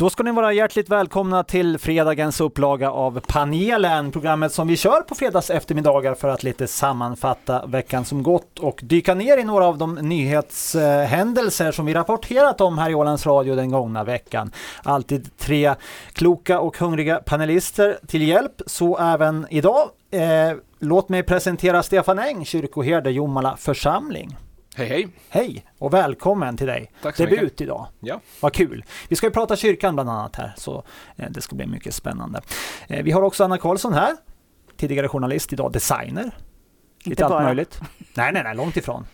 Då ska ni vara hjärtligt välkomna till fredagens upplaga av panelen, programmet som vi kör på fredags eftermiddagar för att lite sammanfatta veckan som gått och dyka ner i några av de nyhetshändelser som vi rapporterat om här i Ålands Radio den gångna veckan. Alltid tre kloka och hungriga panelister till hjälp, så även idag. Eh, låt mig presentera Stefan Eng, kyrkoherde Jomala församling. Hej hej! Hej och välkommen till dig! Tack så Debut mycket. idag. Ja. Vad kul! Vi ska ju prata kyrkan bland annat här så eh, det ska bli mycket spännande. Eh, vi har också Anna Karlsson här, tidigare journalist, idag designer. Lite allt bara. möjligt. Nej, nej, nej, långt ifrån.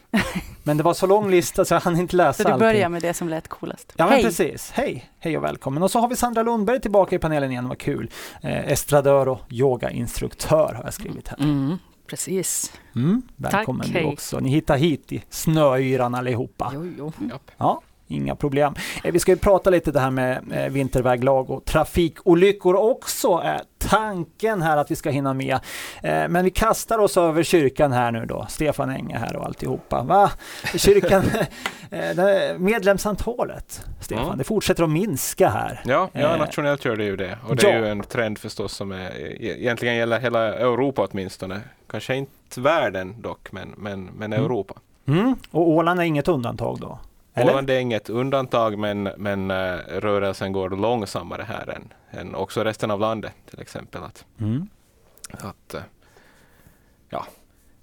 Men det var så lång lista så jag hann inte läsa Så du börjar allting. med det som lät coolast. Ja men Hej! precis, hej, hej och välkommen. Och så har vi Sandra Lundberg tillbaka i panelen igen, vad kul. Eh, estradör och yogainstruktör har jag skrivit här. Mm, precis. Mm, välkommen Tack, du också. Ni hittar hit i snöyran allihopa. Jo, jo. Ja, inga problem. Eh, Vi ska ju prata lite det här med eh, vinterväglag och trafikolyckor också. Tanken här att vi ska hinna med. Eh, Men vi kastar oss över kyrkan här nu då. Stefan Enge här och alltihopa. Va? Kyrkan, eh, medlemsantalet, Stefan, Mm. det fortsätter att minska här. Ja, ja, Eh, nationellt gör det ju det. Och det är ja. ju en trend förstås som är, e- egentligen gäller hela Europa åtminstone. Kanske inte världen dock, men, men, men Mm. Europa. Mm. Och Åland är inget undantag då? Eller? Åland är inget undantag, men, men eh, rörelsen går långsammare här än, än också resten av landet till exempel. Att, Mm. att, eh, ja,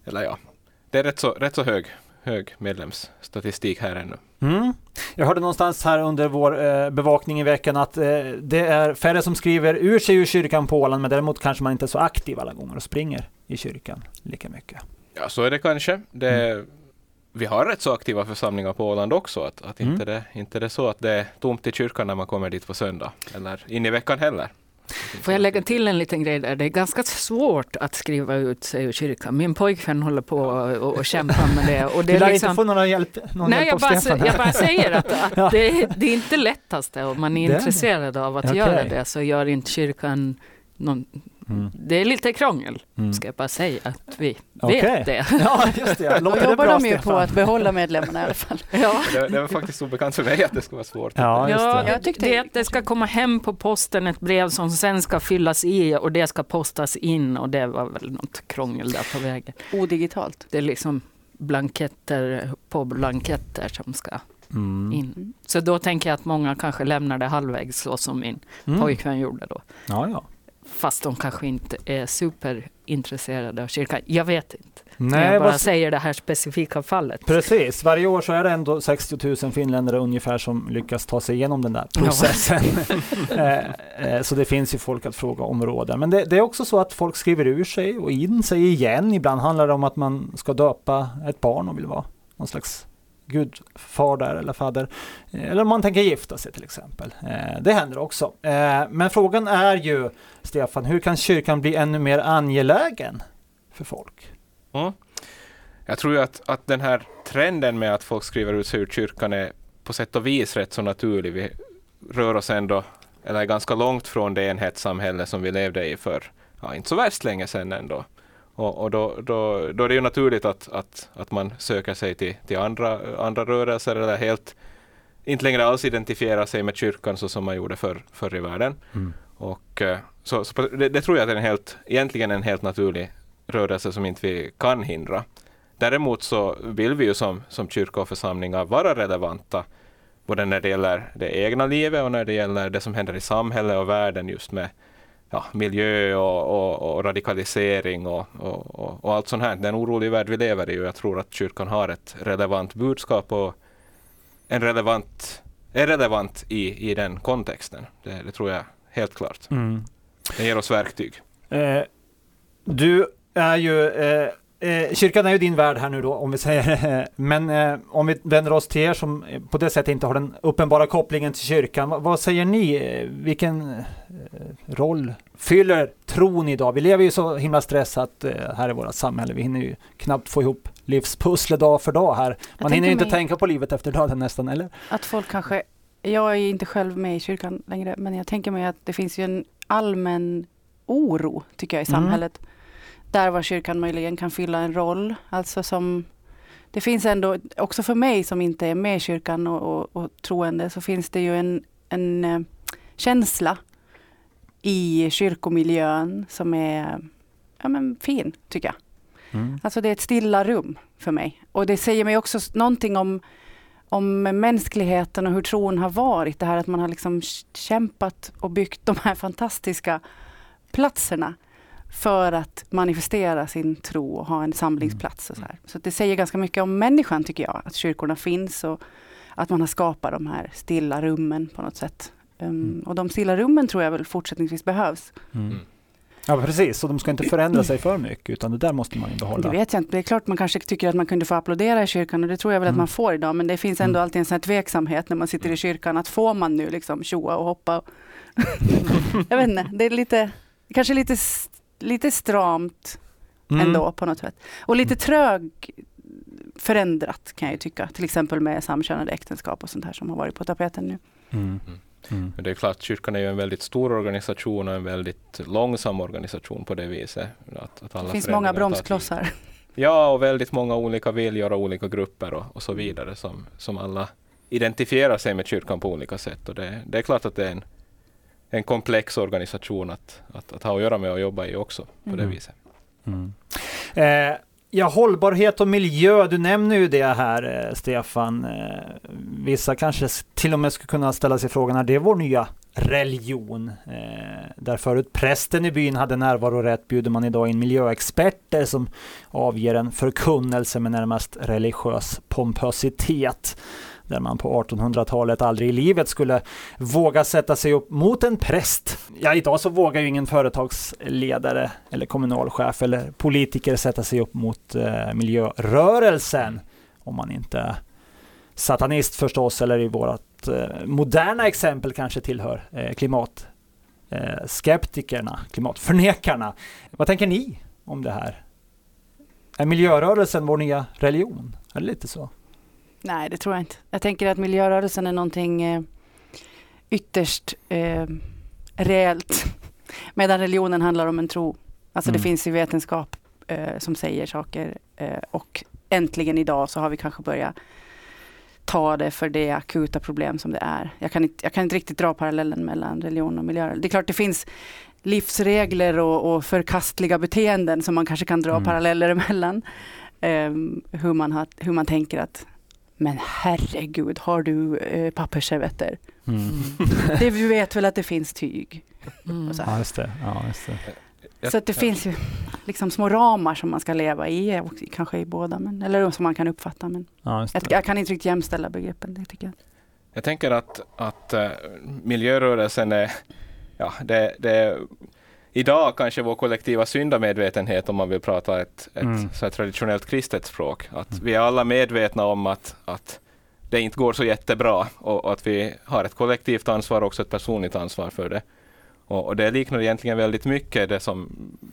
eller ja, det är rätt så, rätt så hög, hög medlemsstatistik här ännu. Mm. Jag hörde någonstans här under vår eh, bevakning i veckan att eh, det är färre som skriver ur sig ur kyrkan på Åland, men däremot kanske man inte är så aktiv alla gånger och springer i kyrkan lika mycket. Ja, så är det kanske. Det, Vi har rätt så aktiva församlingar på Åland också. Att, att Mm. inte, det, inte det är så att det är tomt i kyrkan när man kommer dit på söndag. Eller in i veckan heller. Får jag lägga till en liten grej där? Det är ganska svårt att skriva ut sig ur kyrkan. Min pojkvän håller på och, och kämpar med det. Och det Du är lär liksom, inte få någon hjälp, någon Nej, hjälp jag av bara, jag bara säger att, att Ja. det, är- det är inte lättaste om man är intresserad av att Okej. göra det så gör inte kyrkan någon, Mm. Det är lite krångel, Mm. ska jag bara säga att vi Okej. vet det. Ja, just det. Då Låter det jobbar bra, de ju på Stefan? att behålla medlemmarna i alla fall. Ja. Det, det var faktiskt obekant för mig att det skulle vara svårt. Ja, just Ja, det. Jag tyckte- det, det ska komma hem på posten ett brev som sen ska fyllas i och det ska postas in och det var väl något krångel där på vägen. Odigitalt. Det är liksom blanketter på blanketter som ska Mm. in. Så då tänker jag att många kanske lämnar det halvvägs så som min Mm. pojkvän gjorde då. Ja, ja. Fast de kanske inte är superintresserade av kyrkan. Jag vet inte. Nej, jag bara vad, säger det här specifika fallet. precis. Varje år så är det ändå 60 000 finländare ungefär som lyckas ta sig igenom den där processen. eh, eh, så det finns ju folk att fråga om råden. Men det, det är också så att folk skriver ur sig och in sig igen. Ibland handlar det om att man ska döpa ett barn och vill vara någon slags gudfar där eller fader. Eh, eller om man tänker gifta sig till exempel. Eh, det händer också. Eh, men frågan är ju, Stefan, hur kan kyrkan bli ännu mer angelägen för folk? Mm. Jag tror ju att, att den här trenden med att folk skriver ut sig ur kyrkan är på sätt och vis rätt så naturlig. Vi rör oss ändå, eller ganska långt från det enhetssamhälle som vi levde i för ja, inte så värst länge sedan ändå. Och, och då, då, då är det ju naturligt att, att, att man söker sig till, till andra, andra rörelser eller helt inte längre alls identifierar sig med kyrkan så som man gjorde förr, förr i världen. Och, eh, så, så det, det tror jag är en helt, egentligen en helt naturlig rörelse som inte vi kan hindra. Däremot så vill vi ju som, som kyrka och församlingar vara relevanta både när det gäller det egna livet och när det gäller det som händer i samhället och världen just med ja, miljö och, och, och radikalisering och, och, allt sånt här. Det är en orolig värld vi lever i och jag tror att kyrkan har ett relevant budskap och en relevant, är relevant i, i den kontexten. Det, det tror jag helt klart. Mm. Den ger oss verktyg. Eh, du är ju, eh, eh, kyrkan är ju din värld här nu då, om vi säger Men eh, om vi vänder oss till er som på det sättet inte har den uppenbara kopplingen till kyrkan. Vad, vad säger ni? Eh, Vilken eh, roll fyller tron idag? Vi lever ju så himla stressat eh, här i vårt samhälle. Vi hinner ju knappt få ihop livspusslet dag för dag här. Man hinner ju inte mig- tänka på livet efter döden nästan, eller? Att folk kanske, jag är inte själv med i kyrkan längre, men jag tänker mig att det finns ju en allmän oro, tycker jag, i Mm. Där var kyrkan möjligen kan fylla en roll. Alltså som, det finns ändå, också för mig som inte är med i kyrkan och, och, och troende, så finns det ju en, en eh, känsla i kyrkomiljön som är ja, men fin, tycker jag. Mm. Alltså det är ett stilla rum för mig. Och det säger mig också någonting om, om mänskligheten och hur tron har varit. Det här att man har liksom kämpat och byggt de här fantastiska platserna för att manifestera sin tro och ha en samlingsplats. Och så här. så det säger ganska mycket om människan tycker jag, att kyrkorna finns och att man har skapat de här stilla rummen på något sätt. Um, Mm. Och de stilla rummen tror jag väl fortsättningsvis behövs. Mm. Ja precis, och de ska inte förändra sig för mycket utan det där måste man ju Det behålla. vet jag inte. Det är klart man kanske tycker att man kunde få applådera i kyrkan och det tror jag väl Mm. att man får idag. Men det finns ändå Mm. alltid en sån här tveksamhet när man sitter i kyrkan. Att får man nu liksom tjoa och hoppa? jag vet inte, det är lite, kanske lite, lite stramt Mm. ändå på något sätt. Och lite trög förändrat kan jag ju tycka. Till exempel med samkönade äktenskap och sånt här som har varit på tapeten nu. Mm. Mm. Men det är klart, kyrkan är ju en väldigt stor organisation och en väldigt långsam organisation på det viset. Att, att alla Det finns många bromsklossar. Ja, och väldigt många olika viljor och olika grupper och, och så vidare som, som alla identifierar sig med kyrkan på olika sätt. Och det, det är klart att det är en, en komplex organisation att, att, att ha att göra med och jobba i också på det Mm. viset. Mm. Eh, ja, hållbarhet och miljö, du nämner ju det här eh, Stefan. Eh, vissa kanske till och med skulle kunna ställa sig frågan, är det vår nya religion? Eh, där förut prästen i byn hade närvarorätt bjuder man idag in miljöexperter som avger en förkunnelse med närmast religiös pompösitet. Där man på 1800-talet aldrig i livet skulle våga sätta sig upp mot en präst. Ja, idag så vågar ju ingen företagsledare eller kommunalchef eller politiker sätta sig upp mot eh, miljörörelsen. Om man inte är satanist förstås, eller i vårt eh, moderna exempel kanske tillhör eh, klimat eh, skeptikerna, klimatförnekarna. Vad tänker ni om det här? Är miljörörelsen vår nya religion? Är det lite så? Nej, det tror jag inte. Jag tänker att miljörörelsen är någonting eh, ytterst eh, reellt. Medan religionen handlar om en tro. Alltså Mm. det finns ju vetenskap eh, som säger saker. Eh, och äntligen idag så har vi kanske börjat ta det för det akuta problem som det är. Jag kan inte, jag kan inte riktigt dra parallellen mellan religion och miljörörelse. Det är klart det finns livsregler och, och förkastliga beteenden som man kanske kan dra Mm. paralleller emellan. Ehm, hur, man har, hur man tänker att men herregud, har du eh, pappersservetter? Mm. Det, du vet väl att det finns tyg? Mm. Så. Ja, just det. Ja, just det. Så att det finns ju liksom små ramar som man ska leva i, och kanske i båda, men, eller som man kan uppfatta. Men Ja, jag, jag kan inte riktigt jämställa begreppen, det tycker jag. Jag tänker att, att uh, miljörörelsen är, ja, det, det är idag kanske vår kollektiva syndamedvetenhet om man vill prata ett, ett Mm. så traditionellt kristet språk. Att Mm. vi är alla medvetna om att, att det inte går så jättebra och, och att vi har ett kollektivt ansvar och också ett personligt ansvar för det. Och, och det liknar egentligen väldigt mycket det som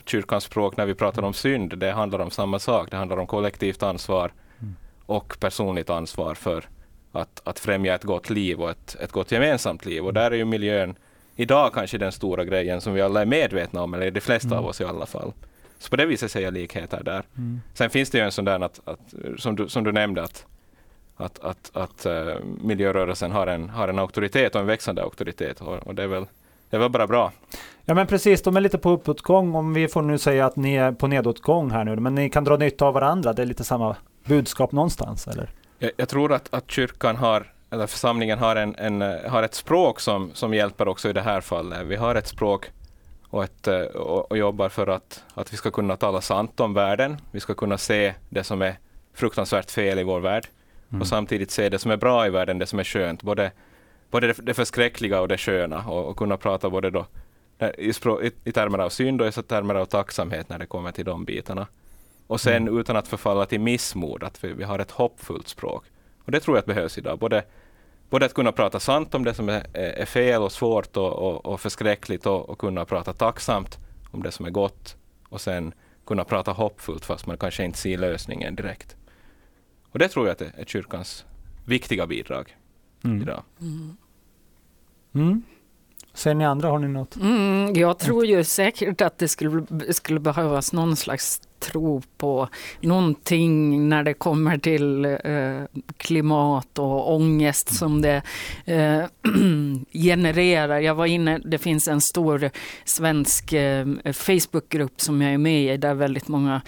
kyrkans språk när vi pratar om synd. Det handlar om samma sak. Det handlar om kollektivt ansvar Mm. och personligt ansvar för att, att främja ett gott liv och ett, ett gott gemensamt liv. Och där är ju miljön idag kanske den stora grejen som vi alla är medvetna om, eller de flesta Mm. av oss i alla fall. Så på det viset ser jag likheter där. Mm. Sen finns det ju en sån där att, att som, du, som du nämnde att, att, att, att eh, miljörörelsen har en, har en auktoritet och en växande auktoritet och, och det, är väl, det är väl bara bra. Ja men precis, de är lite på uppåtgång om vi får nu säga att ni är på nedåtgång här nu. Men ni kan dra nytta av varandra. Det är lite samma budskap någonstans eller? Jag, jag tror att, att kyrkan har, eller församlingen har, en, en, eh, har ett språk som, som hjälper också i det här fallet. Vi har ett språk och, ett, eh, och, och jobbar för att, att vi ska kunna tala sant om världen. Vi ska kunna se det som är fruktansvärt fel i vår värld Mm. och samtidigt se det som är bra i världen, det som är skönt. Både, både det, det förskräckliga och det sköna och, och kunna prata både då när- i, språ, i, i termer av synd och i termer av tacksamhet när det kommer till de bitarna. Och sen Mm. utan att förfalla till missmod, att vi, vi har ett hoppfullt språk. Och det tror jag att behövs idag. Både, både att kunna prata sant om det som är, är fel och svårt och, och, och förskräckligt och, och kunna prata tacksamt om det som är gott. Och sen kunna prata hoppfullt fast man kanske inte ser lösningen direkt. Och det tror jag att det är kyrkans viktiga bidrag Mm. idag. Mm. Mm. Ser ni andra, har ni något? Mm, jag tror ju säkert att det skulle, skulle behövas någon slags tro på någonting när det kommer till eh, klimat och ångest som det eh, genererar. Jag var inne, det finns en stor svensk eh, Facebookgrupp som jag är med i där väldigt många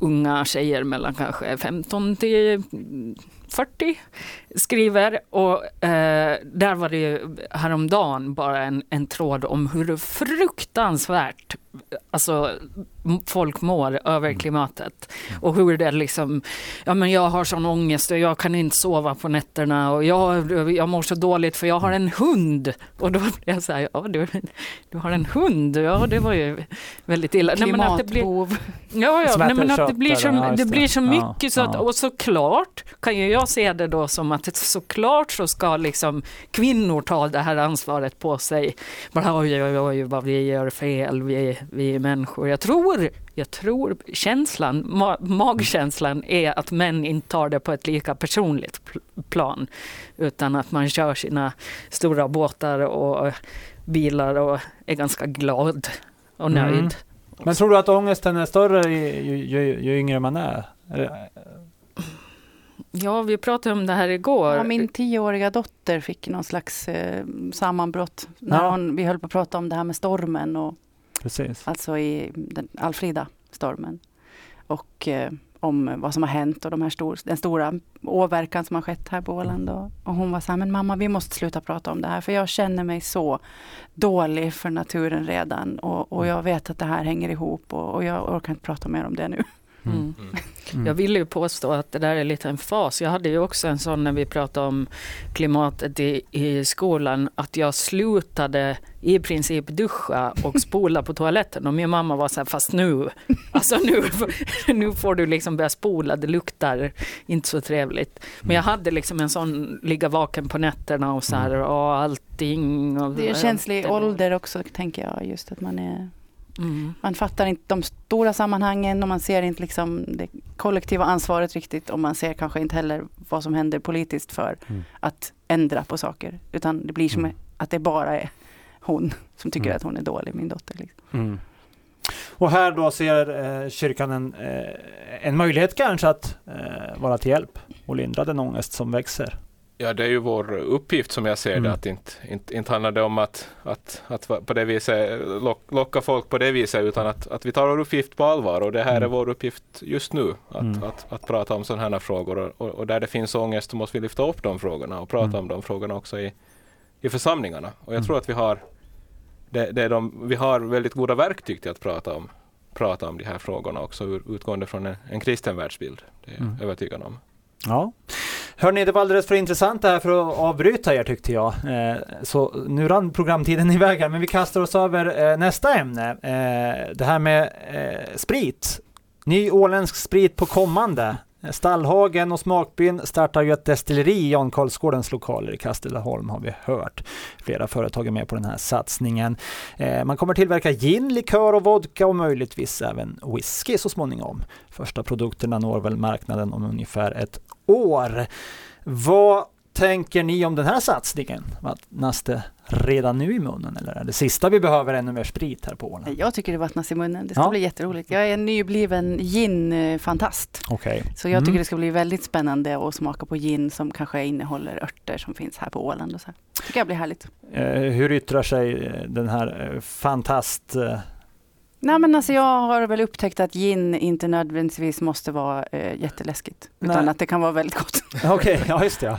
unga tjejer mellan kanske 15 till 40 skriver och eh, där var det häromdagen bara en, en tråd om hur fruktansvärt alltså, folk mår över mm. klimatet. Och hur det liksom, ja men jag har sån ångest och jag kan inte sova på nätterna och jag, jag mår så dåligt för jag har en hund. Och då blev jag så här, ja du, du har en hund, ja det var ju väldigt illa. Klimatbov. Ja, ja, nej, men att det blir så, det blir så mycket så att, och såklart kan ju jag se det då som att såklart så ska liksom kvinnor ta det här ansvaret på sig. Bara, oj, oj, oj, vad vi gör fel, vi, vi är människor. Jag tror, jag tror känslan, ma magkänslan är att män inte tar det på ett lika personligt plan, utan att man kör sina stora båtar och bilar och är ganska glad och nöjd. Mm. Men tror du att ångesten är större ju, ju, ju, ju yngre man är? Ja, vi pratade om det här igår. Ja, min tioåriga dotter fick någon slags eh, sammanbrott när ja. hon, vi höll på att prata om det här med stormen. Och, Precis. Alltså i den Alfrida-stormen. Och eh, om vad som har hänt och de här stor, den stora åverkan som har skett här på Åland. Och, och, hon var så här, men mamma vi måste sluta prata om det här för jag känner mig så dålig för naturen redan och, och jag vet att det här hänger ihop och, och jag orkar inte prata mer om det nu. Mm. Mm. mm. Jag vill ju påstå att det där är lite en fas. Jag hade ju också en sån när vi pratade om klimatet i, i skolan, att jag slutade i princip duscha och spola på toaletten. Och min mamma var så här, fast nu, alltså nu, nu får du liksom börja spola, det luktar inte så trevligt. Men jag hade liksom en sån, ligga vaken på nätterna och så här, mm. och allting. Och det är en känslig ålder också, tänker jag, just att man är Mm. Man fattar inte de stora sammanhangen och man ser inte liksom det kollektiva ansvaret riktigt och man ser kanske inte heller vad som händer politiskt för mm. att ändra på saker. Utan det blir som mm. att det bara är hon som tycker mm. att hon är dålig, min dotter. Liksom. Mm. Och här då ser eh, kyrkan en, eh, en möjlighet kanske att eh, vara till hjälp och lindra den ångest som växer. Ja, det är ju vår uppgift som jag ser mm. det. Att inte, inte, inte handlar det om att, att, att på det viset lock, locka folk på det viset utan att, att vi tar vår uppgift på allvar och det här mm. är vår uppgift just nu. Att, mm. att, att, prata om sådana här frågor och, och, där det finns ångest så måste vi lyfta upp de frågorna och prata mm. om de frågorna också i, i församlingarna. Och jag mm. tror att vi har, det, det är de, vi har väldigt goda verktyg till att prata om, prata om de här frågorna också utgående från en, en kristen världsbild. Det är jag mm. övertygad om. Ja. Hörni, det var alldeles för intressant det här för att avbryta er tyckte jag. Eh, så nu rann programtiden iväg här, men vi kastar oss över eh, nästa ämne. Eh, det här med sprit. Ny åländsk sprit på kommande. Stallhagen och Smakbyn startar ju ett destilleri i Jan Karlsgårdens lokaler i Kastelholm har vi hört. Flera företag är med på den här satsningen. Eh, man kommer tillverka gin, likör och vodka och möjligtvis även whisky så småningom. Första produkterna når väl marknaden om ungefär ett år. Vad tänker ni om den här satsningen? Vattnas det redan nu i munnen eller är det sista vi behöver ännu mer sprit här på Åland? Jag tycker det vattnas i munnen. Det ska ja. bli jätteroligt. Jag är en nybliven gin-fantast. Okay. Så jag tycker mm. det ska bli väldigt spännande att smaka på gin som kanske innehåller örter som finns här på Åland. Och så. Det tycker jag blir härligt. Eh, hur yttrar sig eh, den här eh, fantast Nej men alltså jag har väl upptäckt att gin inte nödvändigtvis måste vara eh, jätteläskigt. Utan Nej. att det kan vara väldigt gott. Okej, okay, ja just det. Ja.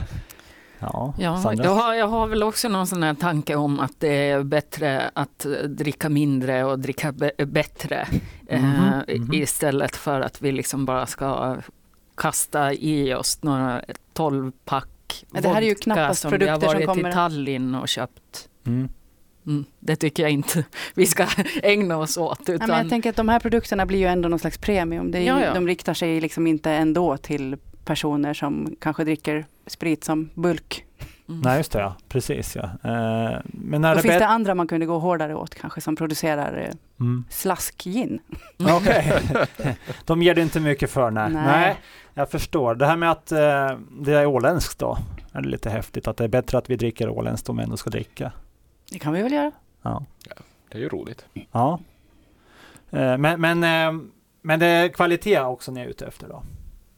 Ja, ja jag, har, jag har väl också någon sån här tanke om att det är bättre att dricka mindre och dricka bättre mm -hmm. eh, mm -hmm. istället för att vi liksom bara ska kasta i oss några 12-pack vodka det här är ju knappast som vi har varit kommer... i Tallinn och köpt. Mm. Mm, det tycker jag inte vi ska ägna oss åt. Utan... Ja, men jag tänker att de här produkterna blir ju ändå någon slags premium. Det är, ja, ja. De riktar sig liksom inte ändå till personer som kanske dricker sprit som bulk. Mm. Nej, just det. Ja. Precis. Ja. Eh, men när Då det finns det andra man kunde gå hårdare åt kanske som producerar eh, mm. slaskgin. Okej, okay. de ger det inte mycket för. Nej. nej. nej. jag förstår. Det här med att eh, det är åländskt då, är det lite häftigt att det är bättre att vi dricker åländskt om vi ändå ska dricka. Det kan vi väl göra. Ja. ja det är ju roligt. Ja. Eh, men, men Men det är kvalitet också ni är ute efter då?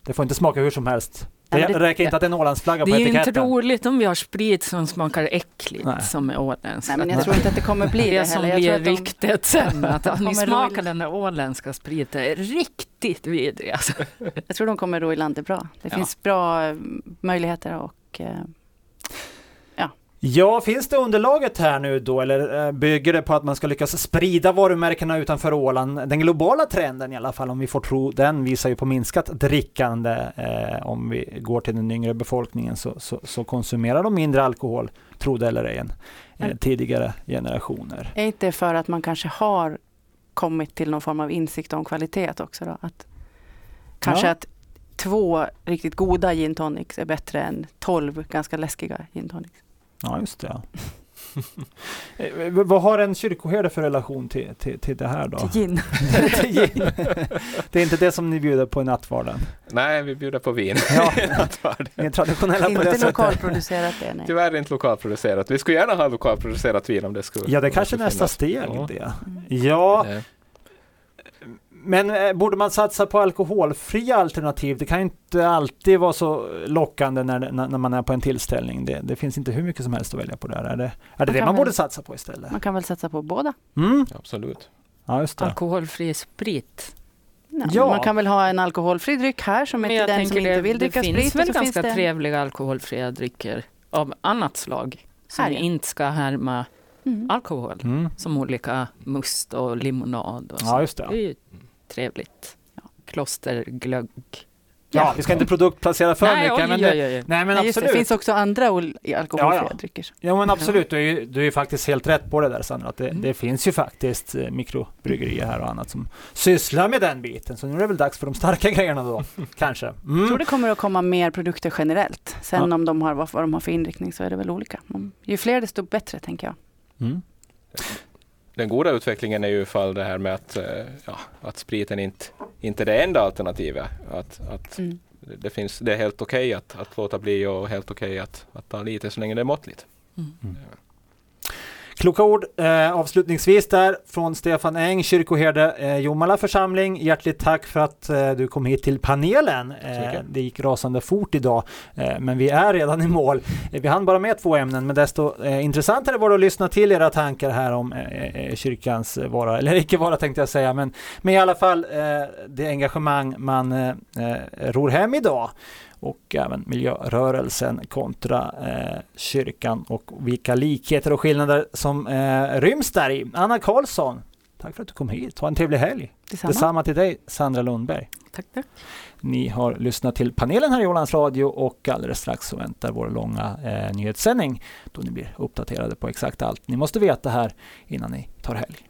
Det får inte smaka hur som helst? Det, det- räcker inte att det är en Ålandsflagga Det på är ju etiketten? inte roligt om vi har sprit som smakar äckligt Nej. som är åländsk. Nej, men jag tror inte att det kommer bli det, det som heller. Jag tror blir att de- ryktet sen, att om ni smakar den där åländska spriten, är riktigt vidrig. Alltså. Jag tror de kommer ro i land det bra. Det Ja. finns bra eh, möjligheter och eh, Ja, finns det underlaget här nu då eller eh, bygger det på att man ska lyckas sprida varumärkena utanför Åland? Den globala trenden i alla fall, om vi får tro den, visar ju på minskat drickande. Eh, om vi går till den yngre befolkningen så, så, så konsumerar de mindre alkohol, tro det eller ej, än eh, tidigare generationer. är inte för att man kanske har kommit till någon form av insikt om kvalitet också då? Att kanske Ja. att två riktigt goda gin tonics är bättre än tolv ganska läskiga gin tonics. Ja, just det. Ja. Eh, vad har en kyrkoherde för relation till, till, till det här då? Till gin. Till gin. det är inte det som ni bjuder på i nattvarden? Nej, vi bjuder på vin. Ja, Nattvarden. ni är traditionella på det inte lokalproducerat det, nej. Tyvärr inte lokalproducerat. Vi skulle gärna ha lokalproducerat vin om det skulle Ja, det kanske nästa steg Ja. det. Ja, Nej. Men eh, borde man satsa på alkoholfria alternativ? Det kan ju inte alltid vara så lockande när, när, man är på en tillställning. Det, det finns inte hur mycket som helst att välja på där. Är det är det, Man det man väl- borde satsa på istället? Man kan väl satsa på båda? Mm? Absolut. Ja, just det. Alkoholfri sprit. Ja, Ja. Man kan väl ha en alkoholfri dryck här som är Men till jag den som tänker inte det, vill dricka det sprit. finns och väl ganska finns det- trevliga alkoholfria drycker av annat slag som Här, ja. inte ska härma Mm. alkohol. Mm. Som olika must och limonad och så. Ja, just Det det. Trevligt. Ja. Klosterglögg. Ja, vi ska inte produktplacera för Nej, mycket. oj, men det, oj, oj. nej, men Nej, just det, absolut. finns också andra ol- alkoholfria Ja, ja. drycker. Ja men absolut, du är ju, du är ju faktiskt helt rätt på det där Sandra. Att det, Mm. det finns ju faktiskt eh, mikrobryggerier här och annat som sysslar med den biten. Så nu är det väl dags för de starka grejerna då, kanske. Jag Mm. tror det kommer att komma mer produkter generellt. Sen Ja. om de har vad, vad de har för inriktning så är det väl olika. Mm. Ju fler desto bättre tänker jag. Mm. Den goda utvecklingen är ju ifall det här med att, eh, ja, att spriten inte, inte är det enda alternativet. Att, att Mm. det, finns, det är helt okej att, att låta bli och helt okej att, att ta lite så länge det är måttligt. Mm. Kloka ord eh, avslutningsvis där från Stefan Eng, kyrkoherde eh, Jomala församling. Hjärtligt tack för att eh, du kom hit till panelen. Eh, det gick rasande fort idag, eh, men vi är redan i mål. Eh, vi hann bara med två ämnen, men desto eh, intressantare var det att lyssna till era tankar här om kyrkans vara, eller icke vara tänkte jag säga, men, men i alla fall det engagemang man ror hem idag och även miljörörelsen kontra eh, kyrkan och vilka likheter och skillnader som eh, ryms där i. Anna Karlsson, tack för att du kom hit. Ha en trevlig helg. Detsamma. Detsamma till dig, Sandra Lundberg. Tack, tack. Ni har lyssnat till panelen här i Ålands Radio och alldeles strax så väntar vår långa eh, nyhetssändning då ni blir uppdaterade på exakt allt ni måste veta här innan ni tar helg.